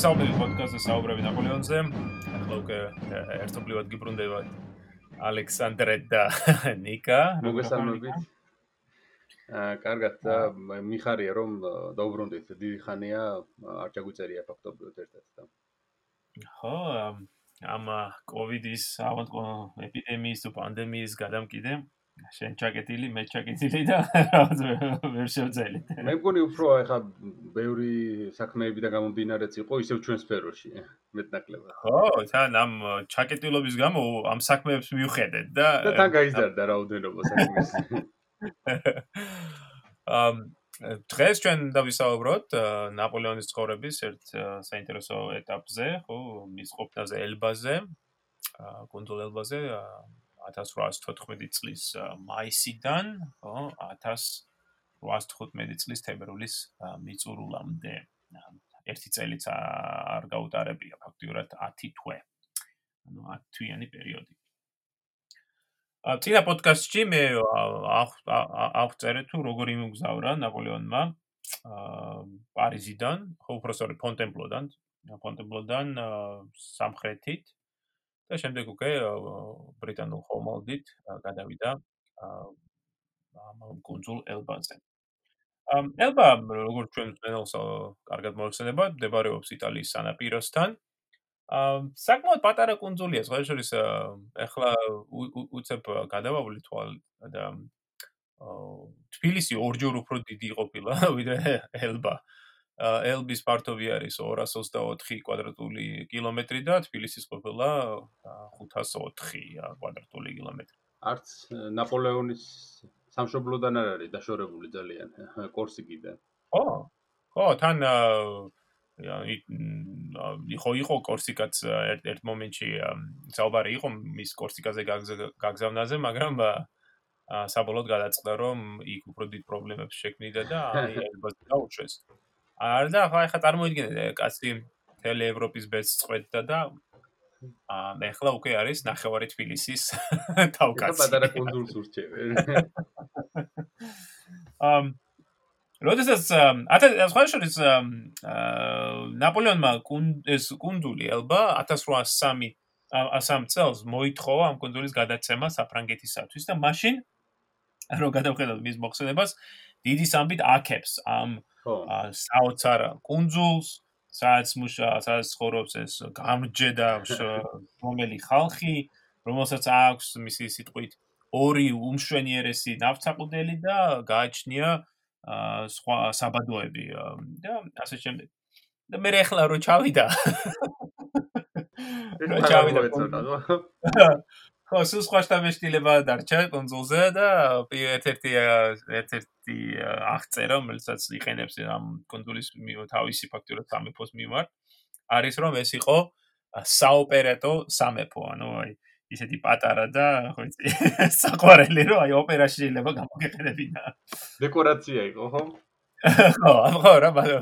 მოგესალმებით პოდკასტზე საუბრები ნაპოლეონზე. ახლა უკვე ერთობლივად გიბრუნდება ალექსანდრე და ნიკა. მოგესალმებით. აა კარგად და მიხარია რომ დაუბრუნდით. დიდი ხანია არ ჩაგვიწერია ფაქტობრივად ერთად და. ხო, ამ კოვიდის, ავანტ ეპიდემიის თუ პანდემიის გადამკიდე შენ ჩაკეტილი, მე ჩაკეტილი და რაღაც ვერ შევძელი. მე მგონი უფრო ეხა ბევრი საქმეები და გამომდინარეც იყო ისევ ჩვენ სფეროში, მეტნაკლებად. ხო, თან ამ ჩაკეტილობის გამო ამ საქმეებს მივხედეთ და და თან გაიზარდა რაოდენობა საქმეს. ამ დღეს ჩვენ დავისაუბროთ ნაპოლეონის ცხოვრების ერთ საინტერესო ეტაპზე, ხო, მის ყოფნაზე ელბაზე, კონტროლ ელბაზე, 1814 წლის მაისიდან, ხო, 1815 წლის თებერვლის მიწურულამდე. ერთი წელიც არ გაუტარებია ფაქტიურად 10 თვე. ანუ 10 თვიანი პერიოდი. ა წინა პოდკასტში მე აღწერე თუ როგორ იმგზავრა ნაპოლეონმა პარიზიდან, ხო, უბრალოდ ფონტენბლოდან, ფონტენბლოდან სამხრეთით და შემდეგ უკვე ბრიტანულ ხომალდით გადავიდა ამ კონძულ ელბაზე. ამ ელბა როგორც ჩვენ ძნელს კარგად მოიხსენება, მდებარეობს იტალიის სანაპიროსთან. ამ საკმაოდ პატარა კონძულია, სხვა შორის ეხლა უცებ გადავავლი თვალ და თბილისი ორჯერ უფრო დიდი ყოფილა ვიდრე ელბა. ელბის ფართობი არის 224 კვადრატული კილომეტრი და თბილისის ყოფილა 504 კვადრატული კილომეტრი. არც ნაპოლეონის სამშობლოდან არ არის დაშორებული ძალიან კორსიკიდან. ხო. ხო, თან იყო იყო კორსიკაც ერთ მომენტში საუბარი იყო მის კორსიკაზე გაგზავნაზე, მაგრამ საბოლოოდ გადაწყდა რომ იქ უფრო დიდ პრობლემებს შექმნიდა და აი ელბას დაუშვეს. არ და ახლა ახლა წარმოიდგინე კაცი თელი ევროპის ბეჭდს წვეთდა და აა მე ახლა უკვე არის ნახევარი თბილისის თავკაცი. ეს პატარა კონდულს ურჩევენ. ამ როდესაც სხვა შორის აა ნაპოლეონმა ეს კონდული ელბა 1803 ასამ წელს მოითხოვა ამ კონდულის გადაცემა საფრანგეთისათვის და მაშინ რო გადავხედოთ მის მოხსენებას დიდი სამბით აკებს ამ საოცარ კუნძულს, სადაც მუშა, სადაც ცხოვრობს ეს გამჯედა რომელი ხალხი, რომელსაც აქვს მისი სიტყვით ორი უმშვენიერესი ნავთაყუდელი და გააჩნია სხვა საბადოები და ასე შემდეგ. და მე ახლა რო ჩავიდა. რო ჩავიდა. ხო, სულ სხვა შტაბეშტილება დარჩა კონსოლზე და ერთ-ერთი ერთ-ერთი აღწერა, რომელსაც იყენებს ამ კონსოლის თავისი ფაქტურად სამეფოს მიმართ, არის რომ ეს იყო საოპერატო სამეფო, ანუ აი ისეთი პატარა და ხო იცი, საყვარელი რომ აი ოპერაში შეიძლება გამოგეყენებინა. დეკორაცია იყო, ხო? ხო, ხო, რა ბადა.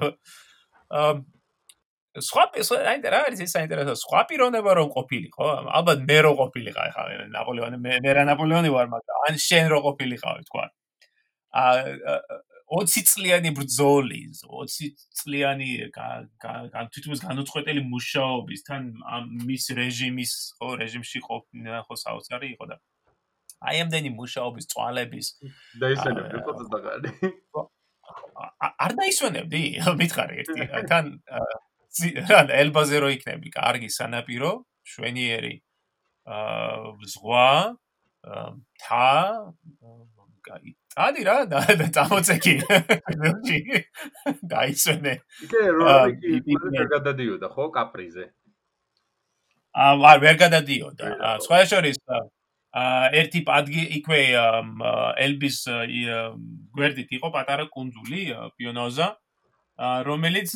სხვა აი რა არის ეს საინტერესო სხვა პიროვნება რომ ყოფილიყო ალბათ მე რო ყოფილიყა ხა ნაპოლეონი მე მე რა ნაპოლეონი ვარ მაგრამ ან შენ რო ყოფილიყავი თქვა ა 20 წლიანი ბრძოლი 20 წლიანი გან თვითონ განუწყვეტელი მუშაობის თან მის რეჟიმის ხო რეჟიმში ყოფნა ხო საოცარი იყო და აი ამდენი მუშაობის წვალების დაისვენებდი ხო ზოგადად არ დაისვენებდი მითხარი ერთი თან ელბაზე რო იქნები? კარგი სანაპირო შვენიერი აა ზღვა თა კაი ადი რა და წამოწეკი. დაისვენე იკე რო გადადიოდა ხო კაპრიზე? აა ვერ გადადიოდა. სხვა შორის აა ერთი პადგი იქვე ელბის გვერდით იყო პატარა კუნძული პიონოზა რომელიც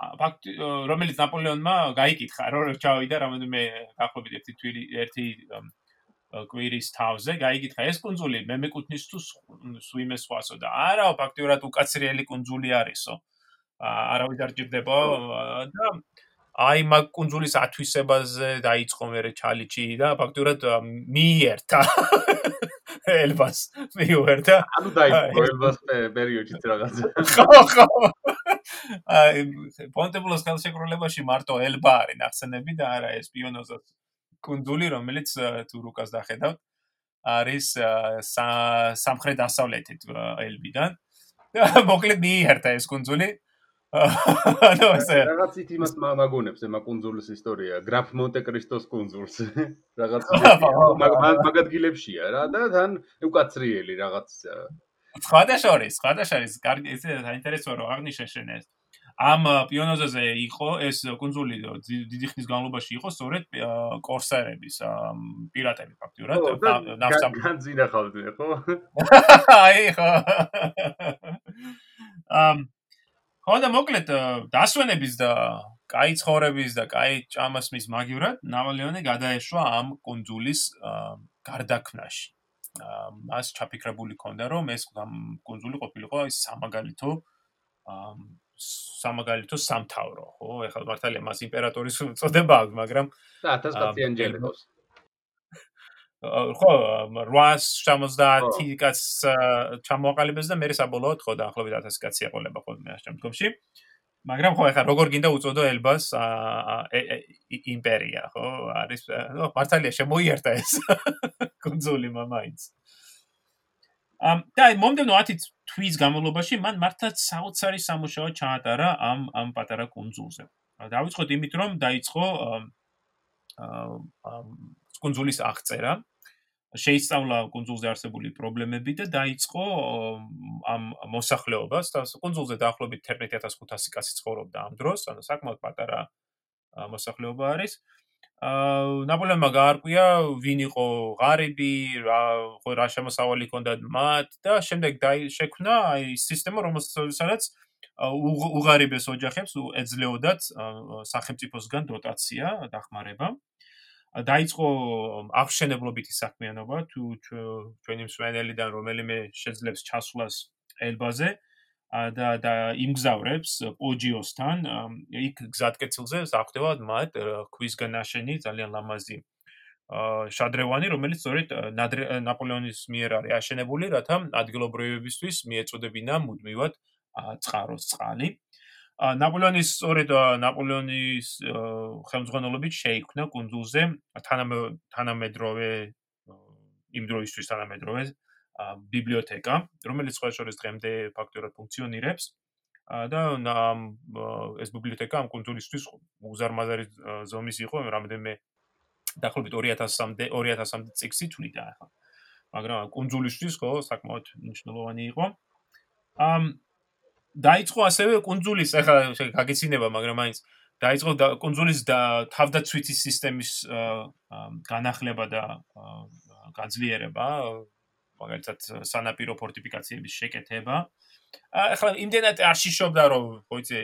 ფაქტი რომელიც ნაპოლეონმა გაიკითხა რომ ჩავიდა რამოდენმე გახლობით ერთი თვილი ერთი კვირის თავზე გაიკითხა ეს კუნძული მე მეკუთვნის თუ სვიმე სხვასო და არა ფაქტიურად უკაცრიელი კუნძული არისო. არავის არ ჭირდება და აი მაგ კუნძულის ათვისებაზე დაიწყო მე ჩალიჩი და ფაქტიურად მიიერთა ელბას მიიერთა ანუ დაიწყო ელბას პერიოდში რაღაცა. ხო ხო პონტებლოს ხელშეკრულებაში მარტო ელბა არის ნახსენები და არა ეს პიონოზას კუნძული რომელიც თუ რუკას დახედავთ არის სამხრეთ დასავლეთით ელბიდან. და მოკლედ მიიერთა ეს კუნძული. ანუ ესე რაღაცით იმას მაგონებს ემა კუნძულის ისტორია. გრაფ მონტე კრისტოს კუნძულს. რაღაც მაგადგილებშია რა და თან უკაცრიელი რაღაც სხვადასხვა სხვადასხვა კარგი ეს საინტერესოა რომ აღნიშნე შენ ეს ამ პიონოზაზე იყო ეს კუნძული დიდი ხნის განმავლობაში იყო სწორედ კორსერების პირატები ფაქტიურად ნავსამ განძინახავდნენ ხო აი ხო. ამ ხო და მოკლედ დასვენების და კაი ცხოვრების და კაი ჭამასმის მაგივრად ნაპოლეონი გადაეშვა ამ კუნძულის გარდაქმნაში მას ჩაფიქრებული ქონდა რომ ეს კუნძული ყოფილიყო ის სამაგალითო სამაგალითო სამთავრო, ხო? ეხლა მართალია მას იმპერატორის უწოდება აქვს, მაგრამ და 1000 ჯერებს. ხო, 870 კაც ჩამოაყალიბეს და მე საბოლოოდ ხო დაახლოებით 1000 კაცი ეყოლება ხოლმე ამ შემთხვევაში. მაგრამ ხო, ეხლა როგორ გინდა უწოდო ელბას იმპერია, ხო? არის, ნუ მართალია შემოიერთა ეს კონძული მამაიც. ამ და მომდენო 10 თვის განმავლობაში მან მართლაც საოცარი სამუშაო ჩაატარა ამ ამ პატარა კონძულზე. დავიწყოთ იმით, რომ დაიწყო კონძულის აღწერა. შეისწავლა კონძულზე არსებული პრობლემები და დაიწყო ამ მოსახლეობას კონძულზე დაახლოებით 11500 კაცი ცხოვრობდა ამ დროს, ანუ საკმაოდ პატარა მოსახლეობა არის. აა ნაპოლეონმა გაარკვია ვინ იყო ღარიბი, რა რა შემოსავალი ჰქონდა მათ და შემდეგ დაი შექმნა აი სისტემა რომელსაც უღარიბეს ოჯახებს ეძლეოდათ სახელმწიფოსგან დოტაცია დახმარება. დაიწყო აღშენებლობითი საქმიანობა თუ ჩვენი მსვენელიდან რომელიმე შეძლებს ჩასვლას ელბაზე. და და იმგზავრებს პოჯიოსთან იქ გზატკეცილზე საფრთხეა მათ ქვისგან ნაშენი ძალიან ლამაზი შადრევანი რომელიც სწორედ ნაპოლეონის მიერ არის აშენებული რათა ადგილობრივებისთვის მიეწოდებინა მუდმივად წყაროს წყალი ნაპოლეონის სწორედ ნაპოლეონის ხელმძღვანელობით შეიქმნა კუნძულზე თანამედროვე იმ დროისთვის თანამედროვე ბიბლიოთეკა, რომელიც სხვა შორის დღემდე ფაქტურად ფუნქციონირებს. და ეს ბიბლიოთეკა ამ კუნძულისთვის უზარმაზარი ზომის იყო, რამდენიმე დაახლოებით 2000-მდე 2000-მდე წიგნი თვლიდა ახლა. მაგრამ კუნძულისთვის ხო საკმაოდ მნიშვნელოვანი იყო. ამ დაიწყო ასევე კუნძულის ახლა გაგეცინება, მაგრამ მაინც დაიწყო კუნძულის და თავდაცვითი სისტემის განახლება და გაძლიერება მაგალითად სანაპირო ფორტიფიკაციების შეკეთება. ახლა იმდენად არ შიშობდა რომ ხოიცე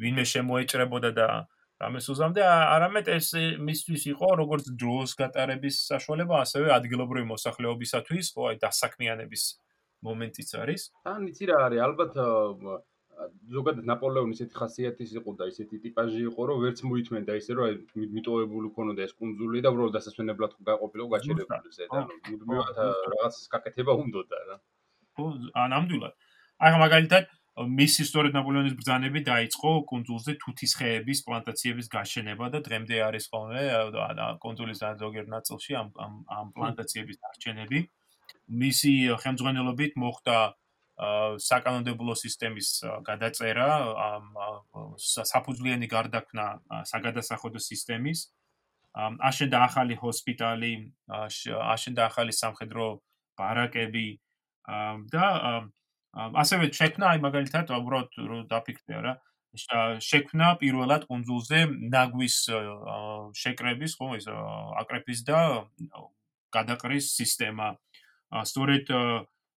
ვინმე შემოეჭრებოდა და რამეს უზამდა, არამედ ეს მისთვის იყო როგორც დროს გატარების საშუალება, ასევე ადგილობრივი მოსახლეობისათვის, ხო აი დასაქმიანების მომენტიც არის. ან იცი რა არის, ალბათ ზოგადად ნაპოლეონის ესეთი ხასიათის იყო და ესეთი ტიპაჟი იყო, რომ ვერც მოითმენდა ისე, რომ მიტოვებული ქონოდა ეს კუნძული და უბრალოდ დასასვენებლად გაყოფილიყო გაჩერებული ზე და მუდმივად რაღაც გაკეთება უნდოდა რა. ხო, ანამდვილად. აი მაგალითად მისი სწორედ ნაპოლეონის ბრძანები დაიწყო კუნძულზე თუთის ხეების პლანტაციების გაშენება და დღემდე არის ხოლმე და კუნძულის ზოგიერთ ნაწილში ამ ამ პლანტაციების დარჩენები. მისი ხელმძღვანელობით მოხდა საკანონმდებლო სისტემის გადაწერა, საფუძვლიანი გარდაქმნა საგადასახადო სისტემის, აშენდა ახალი ჰოსპიტალი, აშენდა ახალი სამხედრო ბარაკები და ასევე შექმნა აი მაგალითად უბრალოდ რომ დაფიქრდე რა შექმნა პირველად კონძულზე ნაგვის შეკრების ხო ეს აკრეფის და გადაყრის სისტემა სწორედ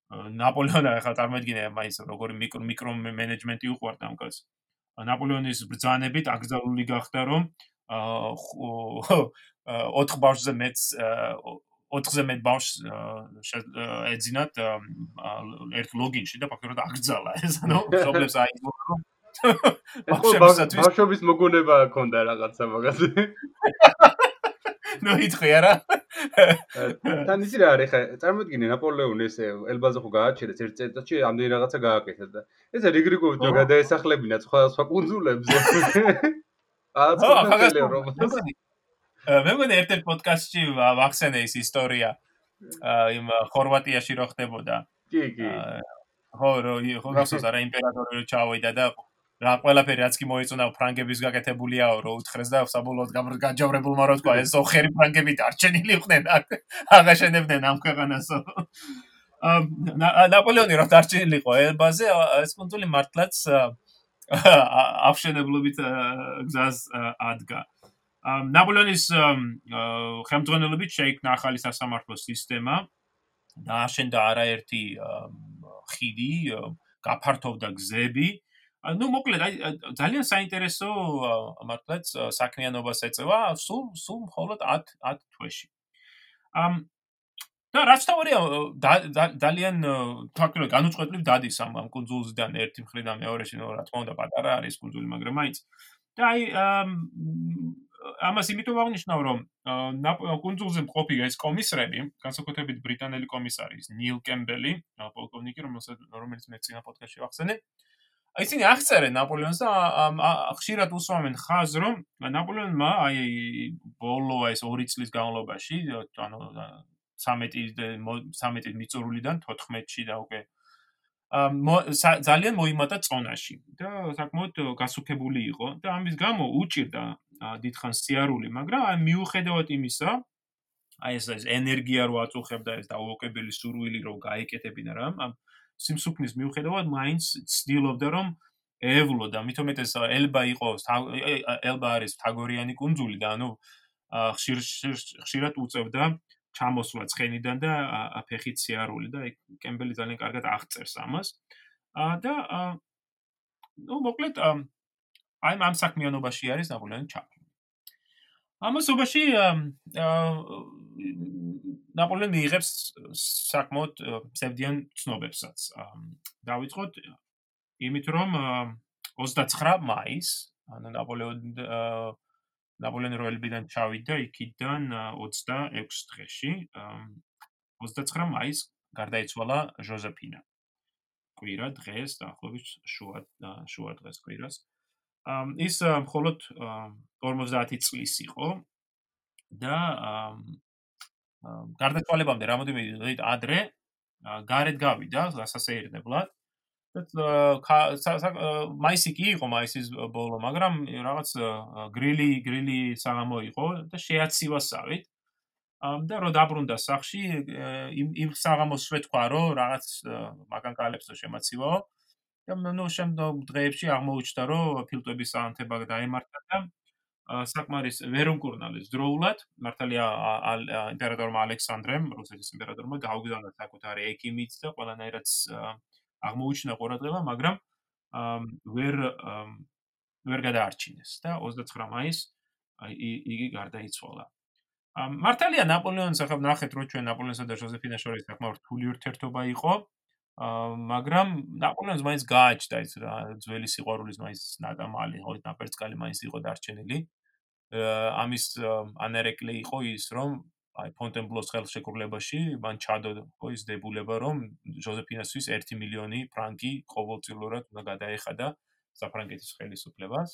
ნაპოლეონი ახლა წარმოიდგინე მაინც როგორი მიკრო მიკრო მენეჯმენტი უყვარდა ამ კაცს. ნაპოლეონის ბრძანებით აკრძალული გახდა რომ აა 4 ბავშვზე მეც 4-ზე მეტ ბავშვს ეძინათ ერთ ლოგინში და ფაქტობრივად აკრძალა ეს ანუ პრობლემს რომ ბავშვებისათვის ბავშვების მოგონება ჰქონდა რაღაცა მაგაზე ნუ იტყვი არა? თან ისი რა არის ხა წარმოიდგინე ნაპოლეონი ესე ელბაზე ხო გააჩერეს ერთ წელიწადში ამდენი რაღაცა გააკეთა და ესე რიგრიგობით რო გადაესახლებინა სხვა სხვა კუნძულებზე. აა ხაგასტელი რომ მე მგონი ერთ-ერთ პოდკასტში ვახსენე ის ისტორია იმ ხორვატიაში რო ხდებოდა. კი კი. ხო რო ხო გასოს არა იმპერატორი რო ჩავიდა და რა ყველაფერი რაც კი მოიწონა ფრანგების გაკეთებულიაო რო უთხრეს და საბოლოოდ გაჯავრებულმა რო თქვა ეს ოხერი ფრანგები დარჩენილი იყვნენ აქ აღაშენებდნენ ამ ქვეყანასო. ნაპოლეონი რო დარჩენილი იყო ელბაზე ეს კონტული მართლაც აღშენებლობით გზას ადგა. ნაპოლეონის ხელმძღვანელობით შეიქმნა ახალი სასამართლო სისტემა. და აშენდა არაერთი ხიდი გაფართოვდა გზები ну მოკლედ აი ძალიან საინტერესო მართლაც საქმიანობას ეწევა სულ სულ მხოლოდ 10 10 თვეში. ამ და რაც თავია ძალიან თქო განუწყვეტლივ დადის ამ ამ კონძულზიდან ერთი მხრიდან მეორეში რა თქმა უნდა პატარა არის კონძული მაგრამ მაინც და აი ამას იმიტომ აღნიშნავ რომ კონძულზე მყოფი ეს კომისრები განსაკუთრებით ბრიტანელი კომისარის ნილ კემბელი პოლკოვნიკი რომელსაც რომელიც მე წინა პოდკასტში ვახსენე ისინი აღწერენ ნაპოლეონს და ხშირად უსვამენ ხაზს რომ ნაპოლეონმა აი ბოლო ეს 2 წლის განმავლობაში ანუ 13 13 მიწურულიდან 14-ში და უკვე ძალიან მოიმატა წონაში და საკმაოდ გასუქებული იყო და ამის გამო უჭირდა დიდხანს სიარული მაგრამ აი მიუხედავად იმისა აი ეს ეს ენერგია რო აწუხებდა ეს დაუოკებელი სურვილი რო გაიკეთებინა რა ამ სიმსუქნის მიუხედავად მაინც ცდილობდა რომ ევლოდა მithom ეს ელბა იყო ელბა არის თაგორიანი კუნძული და ანუ ხშირ ხშირად უწევდა ჩამოსვლა ცხენიდან და აფეხით სიარული და კემბელი ძალიან კარგად აღწერს ამას. და ნუ მოკლედ აი ამ საქმიანობაში არის ნაპოლეონი ჩაკლი ამასობაში ნაპოლეონი მიიღებს საკმაოდ ფსევდიან ცნობებსაც. დავიწყოთ იმით, რომ 29 მაის, ანუ ნაპოლეონი ნაპოლეონი როელბიდან ჩავიდა იქიდან 26 დღეში, 29 მაის გარდაიცვალა ჟოზეფინა. კვირა დღეს, დაახლოებით შუა შუა დღეს კვირას. ის მხოლოდ 50 წლის იყო და გარდაცვალებამდე რამოდენიმე დღით ადრე გარეთ გავიდა გასასეირნებლად და მაისი კი იყო მაისის ბოლო მაგრამ რაღაც გრილი გრილი საღამო იყო და შეაცივასავით და რო დაბრუნდა სახში იმ იმ საღამოს შეთქვა რომ რაღაც მაგანკალებსო შემაცივაო და ნუ შემდგომ დღეებში აღმოუჩნდა რომ ფილტვების საანთება დაემართა და საკმარის ვერ უმკურნალეს დროულად მართალია იმპერატორმა ალექსანდრემ რუსეთის იმპერატორმა გაუგზავნა საკუთარი ექიმიც და ყველანაირად აღმოუჩინა ყურადღება მაგრამ ვერ ვერ გადაარჩინეს და 29 მაის იგი გარდაიცვალა. მართალია ნაპოლეონს ახლა ნახეთ რომ ჩვენ ნაპოლეონსა და ჟოზეფინა შორის საკმაოდ რთული ურთიერთობა იყო მაგრამ ნაპოლეონს მაინც გააჩნდა ის რა ძველი სიყვარულის მაინც ნატამალი ხო ნაპერწკალი მაინც იყო დარჩენილი. ამის ანერეკლე იყო ის რომ აი ფონტენბლოს ხელშეკრულებაში მან ჩადო ხო ის დებულება რომ ჟოზეფინასთვის 1 მილიონი ფრანკი ყოველწლიურად უნდა გადაეხადა საფრანგეთის ხელისუფლებას.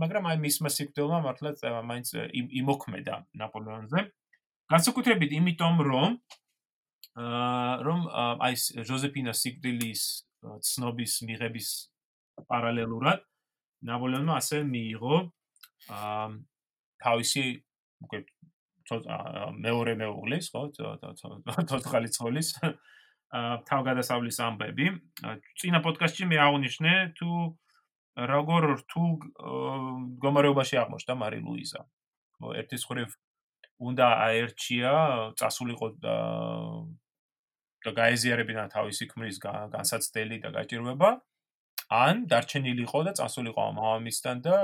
მაგრამ აი მისმა სიკვდილმა მართლაც მაინც იმოქმედა ნაპოლეონზე. განსაკუთრებით იმიტომ რომ რომ აი ჟოზეფინას სიკვდილის ცნობის მიღების პარალელურად ნაპოლეონმა ასე მიიღო თავისი უკვე მეორე მეუღლის ხო თოთხალი ცოლის თავგადასავლის ამბები. წინა პოდკასტში მე აღნიშნე თუ როგორ თუ გომარეობაში აღმოჩნდა მარი ლუიზა. ერთის ხრივ უნდა აერჩია წასულიყო და გაეზიარებინა თავისი ქმრის განსაცდელი და გაჭირვება ან დარჩენილიყო და წასულიყო მამამისთან და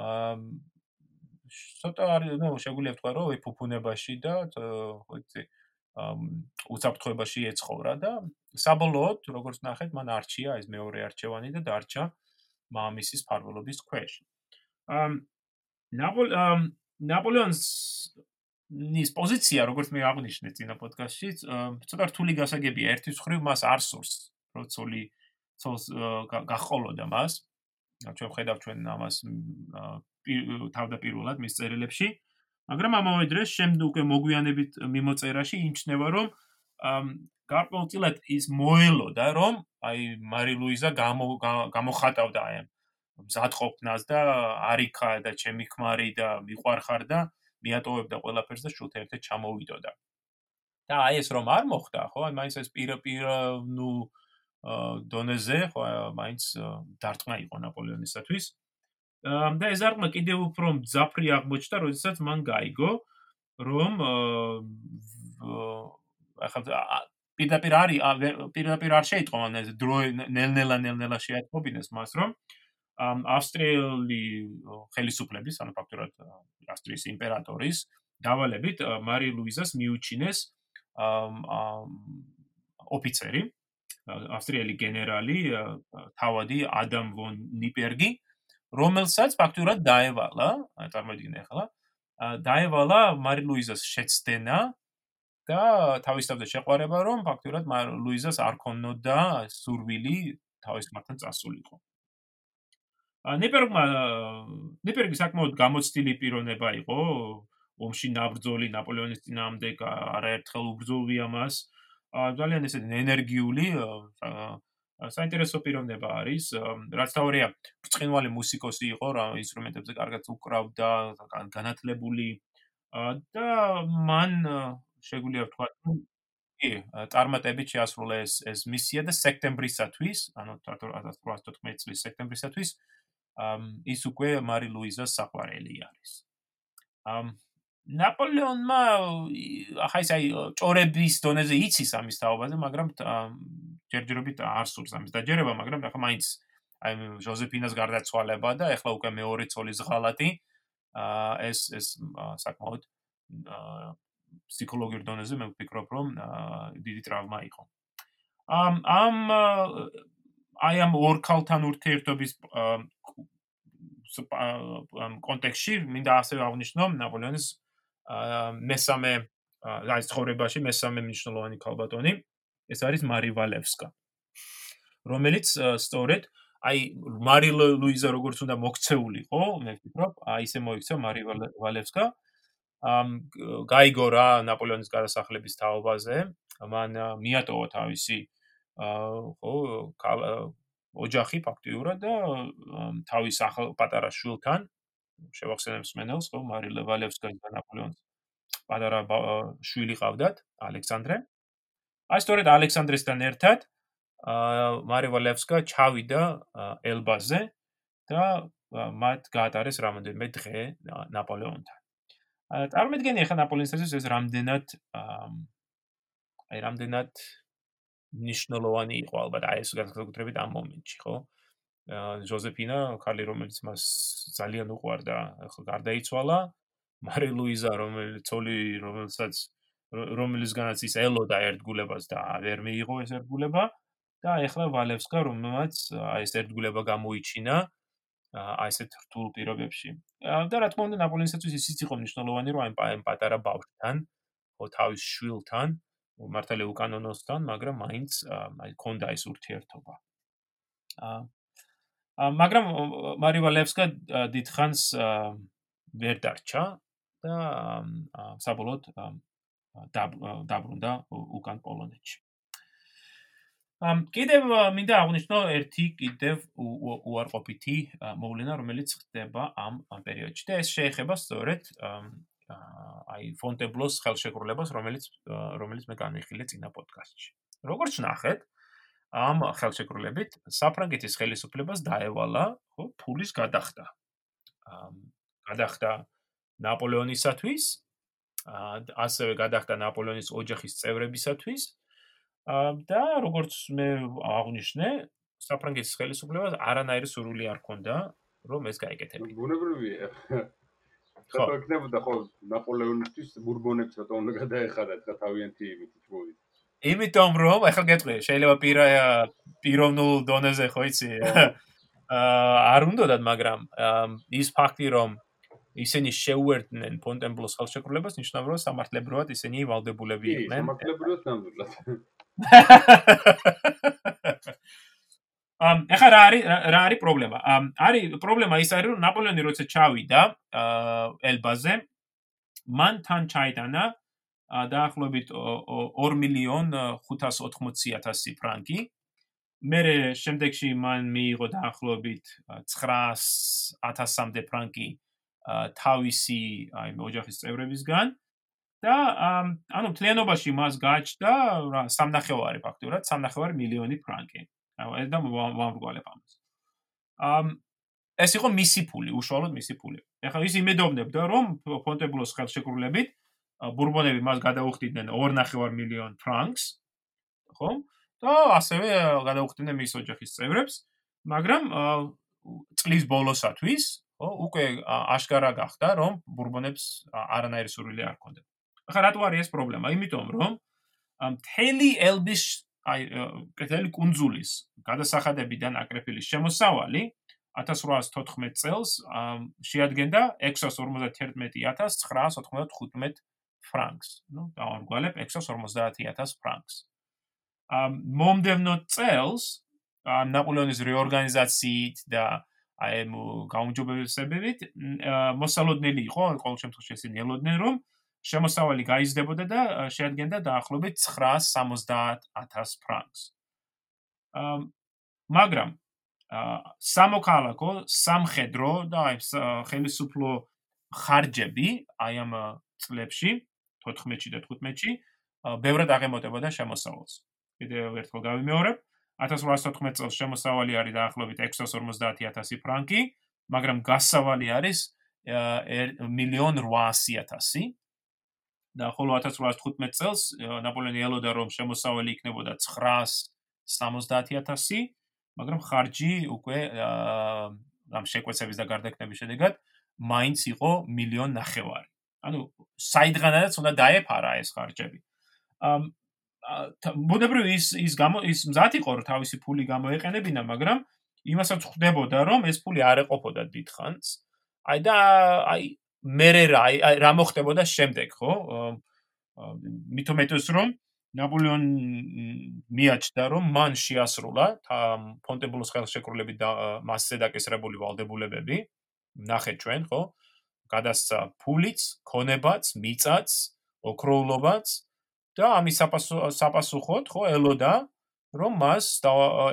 აა ცოტა არის ნუ შეგვიძლია ვთქვა რომ ეფუფუნებაში და ხო იცი უცაფრთხოებაში ეცხოვრა და საბოლოოდ როგორც ნახეთ მან არჩია ეს მეორე არჩევანი და დარჩა მამამისის ფარველობის ქვეშ. აა ნაპოლ ნაპოლეონის ნის პოზიცია, როგორც მე აღნიშნე წინა პოდკასტში, ცოტა რთული გასაგებია. ერთის მხრივ მას არ სურს, რომ ცოლი ცოლს გახოლოდა მას. ჩვენ ხედავთ ჩვენ ამას თავდაპირველად მის წერილებში. მაგრამ ამავე დროს შემდეგ უკვე მოგვიანებით მიმოწერაში იმჩნევა, რომ გარკვეულწილად ის მოელოდა, რომ აი მარი ლუიზა გამოხატავდა აი მზადყოფნას და არიქა და ჩემი ქმარი და მიყვარხარ და მიატოვებდა ყველაფერს და შუთ ერთად ჩამოვიდოდა. და აი ეს რომ არ მოხდა, ხო? აი მაინც ეს პირ პირ ნუ დონეზე, ხო, მაინც დარტყმა იყო ნაპოლეონისათვის. და ეს დარტყმა კიდევ უფრო მძაფრი აღმოჩნდა, როდესაც მან გაიგო, რომ ახლა პირდაპირ არის პირდაპირ არ შეიტყო მან ეს დრო ნელ-ნელა ნელ-ნელა შეატყობინეს მას, რომ ავსტრიელი ხელისუფლების, ანუ ფაქტურად ავსტრიის იმპერატორის დავალებით მარი ლუიზას მიუჩინეს ოფიცერი, ავსტრიელი გენერალი, თავადი ადამ ვონ ნიპერგი, რომელსაც ფაქტურად დაევალა, წარმოვიდგინე ახლა, დაევალა მარი ლუიზას შეცდენა და თავის თავზე შეყვარება, რომ ფაქტურად მარი ლუიზას არ ქონოდა სურვილი თავის მართან წასულიყო. ნიპერგმა ნიპერგი საკმაოდ გამოცდილი პიროვნება იყო. ომში ნაბრძოლი ნაპოლეონის წინააღმდეგ არაერთხელ უბრძოლია მას ძალიან ესეთი ენერგიული საინტერესო პიროვნება არის. რაც თავია ბრწყინვალე მუსიკოსი იყო რა ინსტრუმენტებზე კარგად უკრავდა განათლებული. და მან შეგვიძლია ვთქვა კი წარმატებით შეასრულა ეს ეს მისია და სექტემბრისათვის ანუ 1814 წლის სექტემბრისათვის ის უკვე მარი ლუიზას საყვარელი არის. ამ ნაპოლეონმა ახლა ის აი ჭორების დონეზე იცის ამის თაობაზე, მაგრამ ჯერჯერობით არ სურს ამის დაჯერება, მაგრამ ახლა მაინც აი ჟოზეფინას გარდაცვალება და ახლა უკვე მეორე ცოლის ღალატი აა ეს ეს საკმაოდ ფსიქოლოგიურ დონეზე მე ვფიქრობ, რომ დიდი ტრავმა იყო. ამ ამ აი ამ ორ ქალთან ურთიერთობის კონტექსში მინდა ასევე აღნიშნო ნაპოლეონის მესამე აი ცხოვრებაში მესამე მნიშვნელოვანი ქალბატონი ეს არის მარი ვალევსკა რომელიც სწორედ აი მარი ლუიზა როგორც უნდა მოქცეულიყო მე ვფიქრობ აი ესე მოიქცა მარი ვალევსკა ამ გაიგო რა ნაპოლეონის გადასახლების თაობაზე მან მიატოვა თავისი ხო ოჯახი ფაქტიურად და თავის ახალ პატარა შვილთან შევახსენებს მენელს ხო მარი ლევალევსკაი და ნაპოლეონის პატარა შვილი ყავდათ ალექსანდრე. აი სწორედ ალექსანდრესთან ერთად მარი ვალევსკა ჩავიდა ელბაზე და მათ გაატარეს რამოდენიმე დღე ნაპოლეონთან. წარმოგიდგენი ახლა ნაპოლეონისთვის ეს რამდენად აი რამდენად ნიშნულოვანი იყო ალბათ აი ეს განსაკუთრებით ამ მომენტში, ხო? ჟოზეფინა, ქალი რომელიც მას ძალიან უყვარდა, ხო გარდაიცვალა. მარი ლუიზა, რომელიც ცოლი, რომელსაც რომელისგანაც ის ელოდა ერთგულებას და ვერ მიიღო ეს ერთგულება და ეხლა ვალევსკა, რომელმაც აი ეს ერთგულება გამოიჩინა აი ესეთ რთულ პირობებში. და რა თქმა უნდა, ნაპოლეონისათვის ისიც იყო მნიშვნელოვანი, რომ აი პატარა ბავშვთან, ხო თავის შვილთან მართალია უკანონოსთან, მაგრამ მაინც აი ქონდა ეს ურთიერთობა. აა მაგრამ მარივალევსკა დიდხანს ვერ დარჩა და საბოლოოდ დაბრუნდა უკან პოლონეთში. ამ კიდევ მინდა აღვნიშნო ერთი კიდევ უარყოფითი მოვლენა, რომელიც ხდება ამ პერიოდში და ეს შეეხება სწორედ აი ფონტებლოს ხელშეკრულებას, რომელიც რომელიც მე განვიხილე წინა პოდკასტში. როგორც ნახეთ, ამ ხელშეკრულებით საფრანგეთის ხელისუფლებას დაევალა, ხო, ფულის გადახდა. გადახდა ნაპოლეონისათვის, ასევე გადახდა ნაპოლეონის ოჯახის წევრებისათვის. და როგორც მე აღნიშნე, საფრანგეთის ხელისუფლებას არანაირი სურვილი არ ჰქონდა, რომ ეს გაეკეთებინა. ბუნებრივია. ხო. იქნებოდა ხო ნაპოლეონისთვის ბურბონებს რატო უნდა გადაეხადათ ხა თავიანთი იმით თვით იმიტომ რომ ახლა გეტყვი შეიძლება პირა პიროვნულ დონეზე ხო იცი? აა არ უნდათ მაგრამ ის ფაქტი რომ ისინი შეუერთდნენ ფონტენბლოს ხელშეკრულებას, ნიშნავს რომ სამართლებრივად ისინი ვალდებულები იყვნენ. სამართლებრივად ნამდვილად. ამ ეხლა რა არის რა არის პრობლემა? არის პრობლემა ის არის რომ ნაპოლეონი როცა ჩავიდა ელბაზე მან თან ჩაიტანა დაახლოებით 2 მილიონ 580 ფრანკი. მე შემდეგში მან მიიღო დაახლოებით 900000-მდე ფრანკი თავისი აი ოჯახის წევრებისგან და ანუ თლიანობაში მას გააჩნდა რა სამნახევარი ფაქტურად სამნახევარი მილიონი ფრანკი. ეს და ვამრგვალებ ამას. ამ ეს იყო მისი ფული, უშუალოდ მისი ფული. ეხლა ის იმედოვნებდა, რომ ფონტებლოს ხელშეკრულებით ბურბონები მას გადაუხდიდნენ 2.5 მილიონ ფრანკს, ხო? და ასევე გადაუხდიდნენ მის ოჯახის წევრებს, მაგრამ წლის ბოლოსათვის, ხო, უკვე აშკარა გახდა, რომ ბურბონებს არანაირი სურვილი არ ჰქონდათ. ახლა რატო არის ეს პრობლემა? იმიტომ, რომ მთელი ელბის აი კეთილი კუნძულის გადასახადებიდან აკრეფილის შემოსავალი 1814 წელს შეადგენდა 651995 ფრანკს. ნუ დავამგვალებ 650000 ფრანკს. ამ მომდევნო წელს ნაპოლეონის რეორგანიზაციით და აი ამ გაუმჯობესებებით მოსალოდნელი იყო, ყოველ შემთხვევაში ესენი ელოდნენ, რომ შემოსავალი გაიზრდებოდა და შეადგენდა დაახლოებით 970000 ფრანკს. ამ მაგრამ სამოქალაქო, სამხედრო და აი ხელისუფლო ხარჯები აი ამ წლებში 14-ში და 15-ში ბევრად აღემატებოდა შემოსავალს. კიდევ ერთხელ გავიმეორებ, 1814 წელს შემოსავალი არის დაახლოებით 650000 ფრანკი, მაგრამ გასავალი არის 1.800.000 და ხოლო 1815 წელს ნაპოლეონი ელოდა რომ შემოსავალი იქნებოდა 970000 მაგრამ ხარჯი უკვე ამ შეკვეცების და გარდაქმნების შედეგად მაინც იყო მილიონ ნახევარი. ანუ საიდღანაც უნდა დაეფარა ეს ხარჯები. ამ ბუნებრივ ის ის გამო ის მზად იყო რომ თავისი ფული გამოეყენებინა, მაგრამ იმასაც ხვდებოდა რომ ეს ფული არ ეყოფოდა დიდხანს. აი და აი მე რა აი რა მოხდებოდა შემდეგ, ხო? მითუმეტეს რომ ნაპოლეონ მიაჩნდა რომ მან შეასრულა ფონტებლოს ხელშეკრულებით და მასზე დაკისრებული ვალდებულებები ნახეთ ჩვენ ხო გადასცა ფულიც, ქონებაც, მიწაც, ოქროულობაც და ამის საპასუხოდ ხო ელოდა რომ მას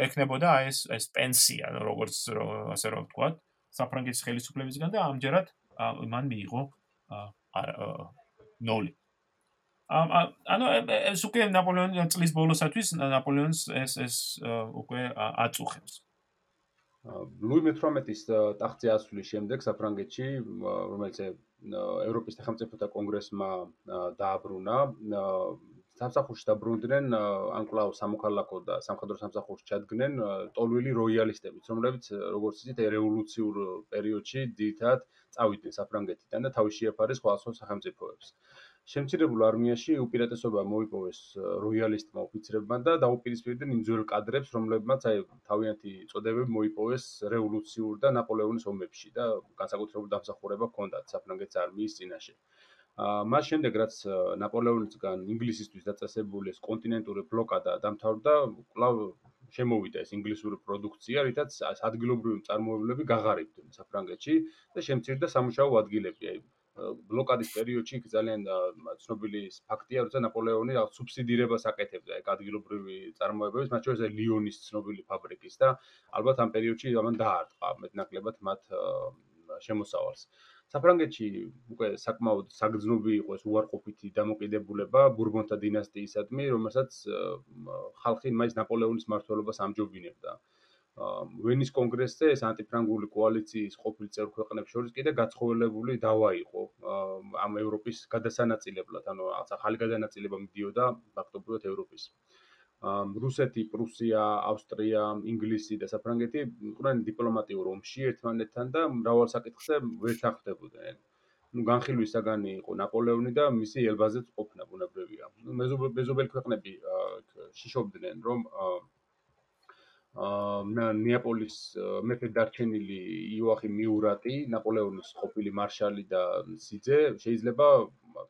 ეკნებოდა ეს ეს პენსია როგორც ასე რომ ვთქვა საფრანგეთის ხელისუფლებისგან და ამჯერად მან მიიღო ნოლი ანუ ეს უკვე ნაპოლეონის წლის ბოლოსათვის ნაპოლეონს ეს ეს უკვე აწუხებს. ლუი მე-18-ის ტახტზე ასვლის შემდეგ საფრანგეთში, რომელიც ევროპის სახელმწიფოთა კონგრესმა დააბრუნა, სამსახურში დაბრუნდნენ ან კლავ სამოქალაქო და სამხედრო სამსახურში ჩადგნენ ტოლვილი როიალისტებიც, რომლებიც როგორც იცით, რევოლუციურ პერიოდში დიდად წავიდნენ საფრანგეთიდან და თავის შეაფარეს სხვა სხვა სახელმწიფოებს. შემცირებულ არმიაში უპირატესობა მოიპოვეს როიალისტმა ოფიცრებმა და დაუპირისპირდნენ იმ ძველ კადრებს, რომლებმაც აი თავიანთი წოდებები მოიპოვეს რევოლუციურ და ნაპოლეონის ომებში და განსაკუთრებული დამსახურება ჰქონდათ საფრანგეთის არმიის წინაშე. აა მას შემდეგ რაც ნაპოლეონისგან ინგლისისთვის დაწესებული ეს კონტინენტური ბლოკადა დამთავრდა, კვლავ შემოვიდა ეს ინგლისური პროდუქცია, რითაც ადგილობრივი წარმოებლები გაღარიბდნენ საფრანგეთში და შემცირდა სამუშაო ადგილები. აი ბლოკადის პერიოდში ძალიან ცნობილი ფაქტია, რომ ნაპოლეონი რაღაც სუბსიდირებას აკეთებდა ეგ ადგილობრივი წარმოებების, მათ შორის ლიონის ცნობილი ფაბრიკის და ალბათ ამ პერიოდში ამან დაარტყა მეტნაკლებად მათ შემოსავალს. საფრანგეთში უკვე საკმაოდ საგრძნობი იყო ეს უარყოფითი დამოკიდებულება ბურბონთა დინასტიისადმი, რომელსაც ხალხი მაინც ნაპოლეონის მმართველობას ამჯობინებდა. ვენის კონგრესზე ეს ანტიფრანგული კოალიციის ყოფილი წევრ ქვეყნებს შორის კიდე გაცხოველებული დავა იყო ამ ევროპის გადასანაწილებლად, ანუ ახალი გადანაწილება მიდიოდა ფაქტობრივად ევროპის. რუსეთი, პრუსია, ავსტრია, ინგლისი და საფრანგეთი იყვნენ დიპლომატიურ ომში ერთმანეთთან და მრავალ საკითხზე ვერ თანხმდებოდნენ. ну განხილვის საგანი იყო ნაპოლეონი და მისი ელბაზეც ყოფნა ბუნებრივია. ну მეზობელი ქვეყნები შიშობდნენ რომ აა ნეაპოლის მეფე დარჩენილი იოახი მიურატი, ნაპოლეონის ყოფილი მარშალი და სიძე შეიძლება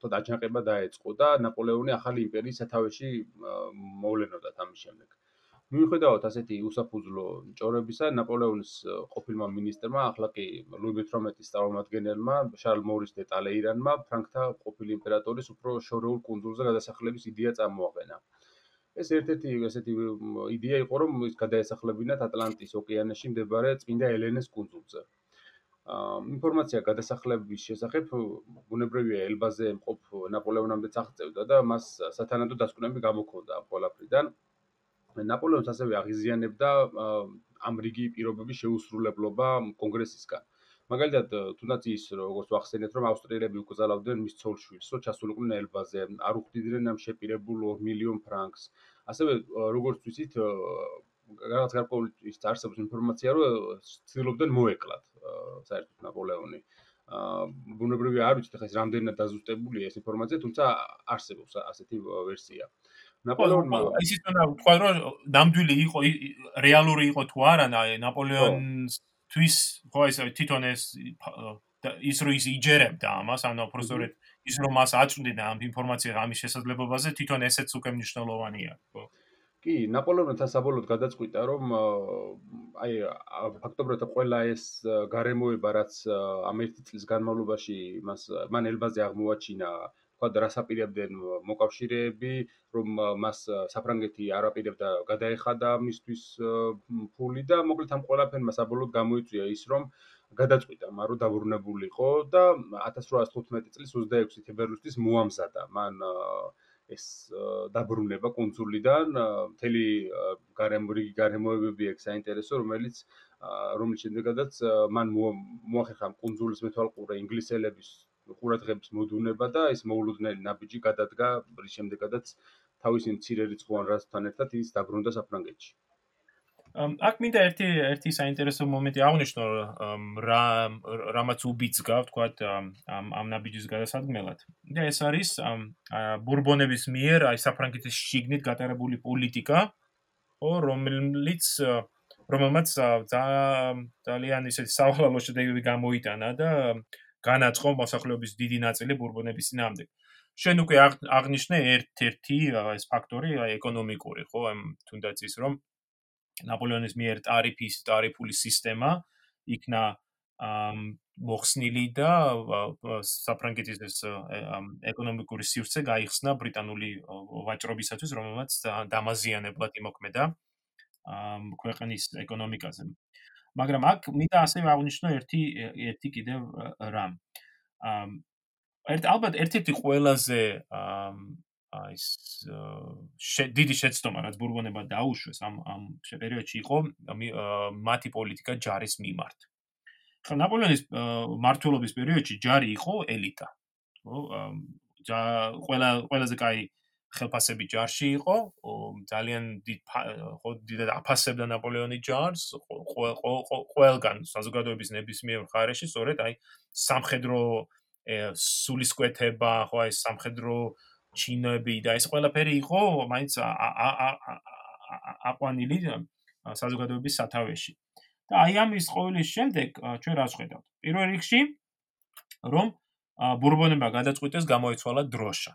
თო დაჯანყება დაეწყო და ნაპოლეონი ახალი იმპერიის სათავეში მოვლენოდა ამის შემდეგ. მიუხედავად ასეთი უსაფუძვლო ჭორებისა, ნაპოლეონის ყოფილმა მინისტრმა, ახლა კი ლუი XVIII-ის წარმომადგენელმა, შარლ მორის დე ტალეირანმა, ფრანკთა ყოფილი იმპერატორის უფრო შორეულ კუნძულზე გადასახლების იდეა წამოაყენა. ეს ერთ-ერთი ესეთი იდეა იყო, რომ ის გადაესახლებინათ ატლანტის ოკეანეში მდებარე წმინდა ელენეს კუნძულზე. ინფორმაცია გადასახლების შესახებ ბუნებრივია ელბაზე მყოფ ნაპოლეონამდე წაღწევდა და მას სათანადო დასკვნები გამოქონდა ამ ყველაფრიდან. ნაპოლეონს ასევე აღიზიანებდა ამ რიგი პირობების შეუსრულებლობა კონგრესისგან. მაგალითად, თუნდაც ის როგორც ვახსენეთ, რომ ავსტრიელები უკრძალავდნენ მის ცოლ-შვილს, რომ ჩასულიყვნენ ელბაზე, არ უხდიდნენ ამ შეპირებულ 2 მილიონ ფრანკს. ასევე როგორც ვიცით, რაღაც გარკვეული ის არსებობს ინფორმაცია, რომ ცდილობდნენ მოეკლათ საერთოდ ნაპოლეონი. აა ბუნებრივია არ ვიცით, ხა ეს რამდენად დაზუსტებულია ეს ინფორმაცია, თუმცა არსებობს ასეთი ვერსია. ნაპოლეონმა ისიც უნდა ვთქვა, რომ ნამდვილი იყო რეალური იყო თუ არა ნაპოლეონს თვის ხო ეს თვითონ ეს ის რო ის იჯერებდა ამას ანუ პროფესორეთ ის რომ მას აწვდიდა ამ ინფორმაციას ამის შესაძლებლობაზე თვითონ ესეც უკვე მნიშვნელოვანია ხო კი ნაპოლეონი თან საბოლოოდ გადაწყვიტა რომ აი ფაქტობრივად ყველა ეს გარემოება რაც ამ ერთი წლის განმავლობაში მას მან ელბაზე აღმოაჩინა თქვა და რასაპირებდნენ მოკავშირეები, რომ მას საფრანგეთი არ აპირებდა გადაეხადა მისთვის ფული და მოკლედ ამ ყველაფერმა საბოლოოდ გამოიწვია ის, რომ გადაწყვიტა მარო დაბრუნებულიყო და 1815 წლის 26 თებერვლისთვის მოამზადა. მან ეს დაბრუნება კონსულიდან მთელი გარემორი გარემოებები ეგ საინტერესო რომელიც რომელიც შემდეგადაც მან მოახერხა კონსულის მეთვალყურე ინგლისელების ყურადღების მოდუნება და ეს მოულოდნელი ნაბიჯი გადადგა რის შემდეგადაც თავისი მცირე რიცხვოვან რასთან ერთად ის დაბრუნდა საფრანგეთში. აქ მინდა ერთი ერთი საინტერესო მომენტი აღნიშნო რა რამაც უბიძგა თქვა ამ ამ ნაბიჯის გადასადგმელად. და ეს არის ბურბონების მიერ აი საფრანგეთის შიგნით გატარებული პოლიტიკა, რომელიც რომელმაც ძალიან ისეთი სავალალო შედეგები გამოიტანა და განაცხო მოსახლეობის დიდი ნაწილი ბურბონების ძინამდე. შენ უკვე აღნიშნე ერთ-ერთი ეს ფაქტორი ეკონომიკური, ხო, ამ თუნდაც ის რომ ნაპოლეონის მიერ ტარიფის ტარიფული სისტემა იქნა ამ მოხსნილი და საფრანგეთის ეს ეკონომიკური სივრცე გაიხსნა ბრიტანული ვაჭრობისათვის, რომელმაც დამაზიანებლად იმოქმედა ამ ქვეყნის ეკონომიკაზე. მაგრამ აქ მინდა ასევე აღნიშნო ერთი ერთი კიდევ რამ. ამ ერთ ალბათ ერთ-ერთი ყველაზე აი ეს დიდი შეცდომა რაც ბურბონებმა დაუშვეს ამ ამ პერიოდში იყო მათი პოლიტიკა ჯარის მიმართ. ხა ნაპოლეონის მართლობის პერიოდში ჯარი იყო ელიტა. ხო? ჯა ყველა ყველაზე კაი ხელფასები ჯარში იყო, ძალიან დიდ ხო დიდად აფასებდა ნაპოლეონი ჯარს, ყველგან საზოგადოების ნებისმიერ მხარეში, სწორედ აი სამხედრო სულისკვეთება, ხო აი სამხედრო ჩინები და ეს ყველაფერი იყო მაინც აყვანილი საზოგადოების სათავეში. და აი ამის ყოვლის შემდეგ ჩვენ რა ვხედავთ? პირველ რიგში რომ ბურბონებმა გადაწყვიტეს გამოეცვალა დროშა.